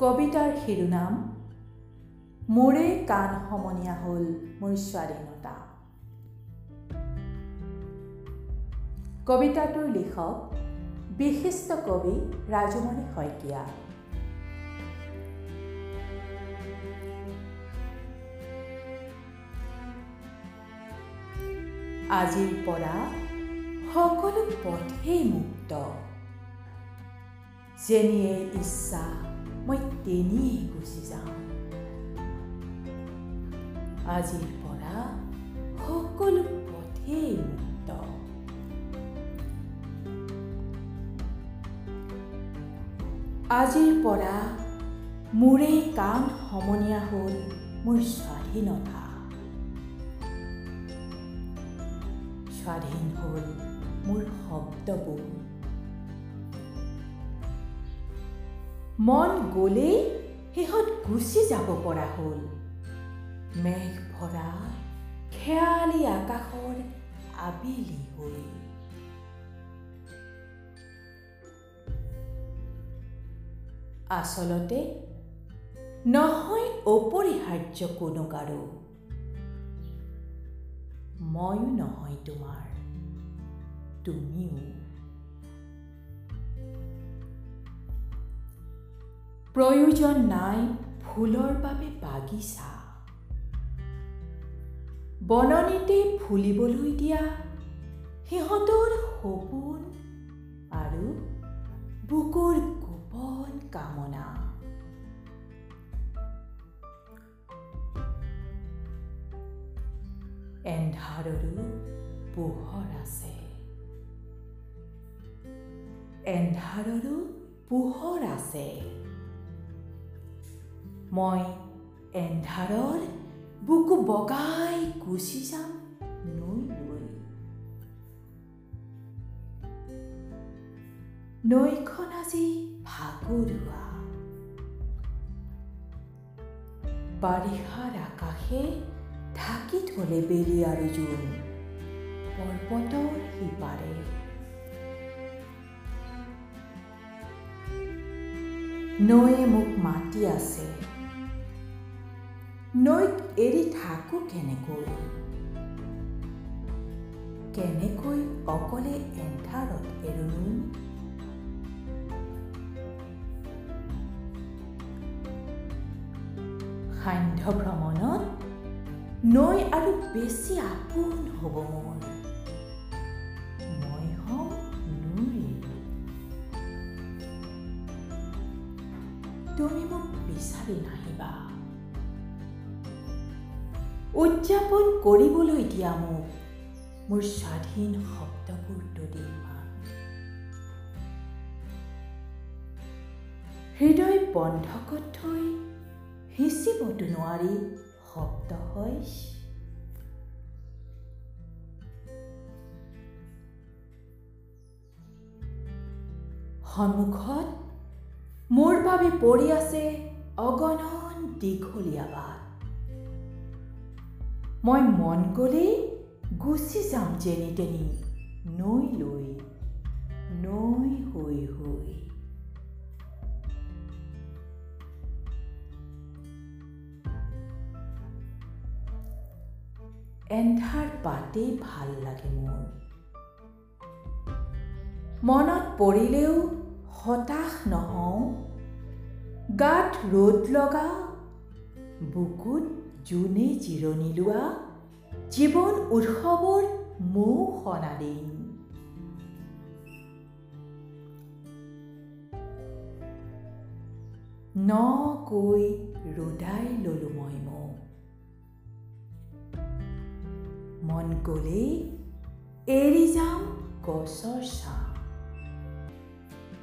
কবিতাৰ শিৰোনাম মোৰে কাণ সমনীয়া হ'ল মোৰ স্বাধীনতা কবিতাটোৰ লিখক বিশিষ্ট কবি ৰাজমণি শইকীয়া। আজিৰ পৰা সকলো পথেই মুক্ত। যেনিয়ে ইচ্ছা মই তেনিয়ে গুচি যাওঁ আজিৰ পৰা সকলো পথেই মুক্ত আজিৰ পৰা মোৰে কাণ সমনীয়া হ'ল মোৰ স্বাধীনতা স্বাধীন হ'ল মোৰ শব্দবোৰ মন গ'লেই সিহঁত গুচি যাব পৰা হ'ল। মেঘ ভৰা খেয়ালি আকাশৰ আবেলি হৈ আচলতে নহয় অপৰিহাৰ্য কোনো কাৰো। ময়ো নহয় তোমাৰ তুমিও। প্ৰয়োজন নাই ফুলৰ বাবে বাগিচা। বননিতে ফুলিবলৈ দিয়া সিহঁতৰ সপোন আৰু বুকুৰ গোপন কামনা। এন্ধাৰৰো পোহৰ আছে। এন্ধাৰৰো পোহৰ আছে। মই এন্ধাৰৰ বুকু বগাই গুচি যাম নৈ নৈখন আজি ভাগৰুৱা। বাৰিষাৰ আকাশে ঢাকি থলে বেলি আৰু জোন পৰ্বতৰ সিপাৰে। নৈয়ে মোক মাতি আছে। নৈক এৰি থাকো কেনেকৈ কেনেকৈ অকলে এন্ধাৰত এৰুনো সান্ধ্য ভ্ৰমণত নৈ আৰু বেছি আপোন হ'ব মোৰ মই হম নৈ তুমি মোক বিচাৰি নাহিবা উদযাপন কৰিবলৈ দিয়া মোক মোৰ স্বাধীন শব্দবোৰ হৃদয় বন্ধকত থৈ সিঁচিবতো নোৱাৰি শব্দ হয় সন্মুখত মোৰ বাবে পৰি আছে অগণন দীঘলীয়া বাট। মই মন গ'লেই গুচি যাম যেনি তেনি। নৈ লৈ নৈ হৈ হৈ। এন্ধাৰ বাটেই ভাল লাগে মোৰ। মনত পৰিলেও হতাশ নহওঁ। গাত ৰ'দ লগা বুকুত জোনে জিৰণি লোৱা জীৱন উৎসৱৰ মৌ সনাদিন ন ৰদাই ললো মই মোক মন গ'লেই এৰি যাম গছৰ ছাঁ।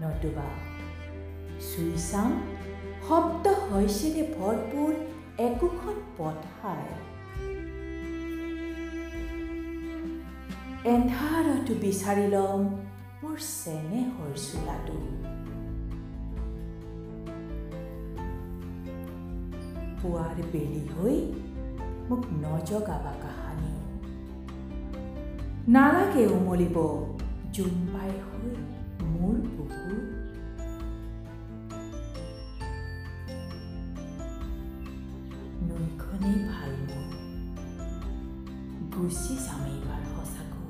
নতুবা চুই চাম শব্দ হৈছেনে ভৰপূৰ একোখন পথাৰ। এন্ধাৰতো বিচাৰি ল'ম মোৰ চেনেহৰ চোলাটো। পুৱাৰ বেলি হৈ মোক নজগাবা কাহানিও নালাগে উমলিব জোনবাই হৈ মোৰ বুকুত। খনেই ভাল মোৰ গুচি যাম এইবাৰ সঁচাকৈ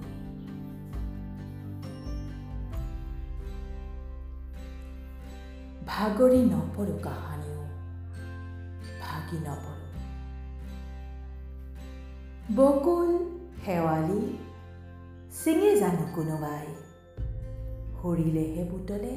ভাগৰি নপৰোঁ কাহানিও ভাগি নপৰোঁ বকুল শেৱালি চিঙে জানো কোনোবাই সৰিলেহে বুটলে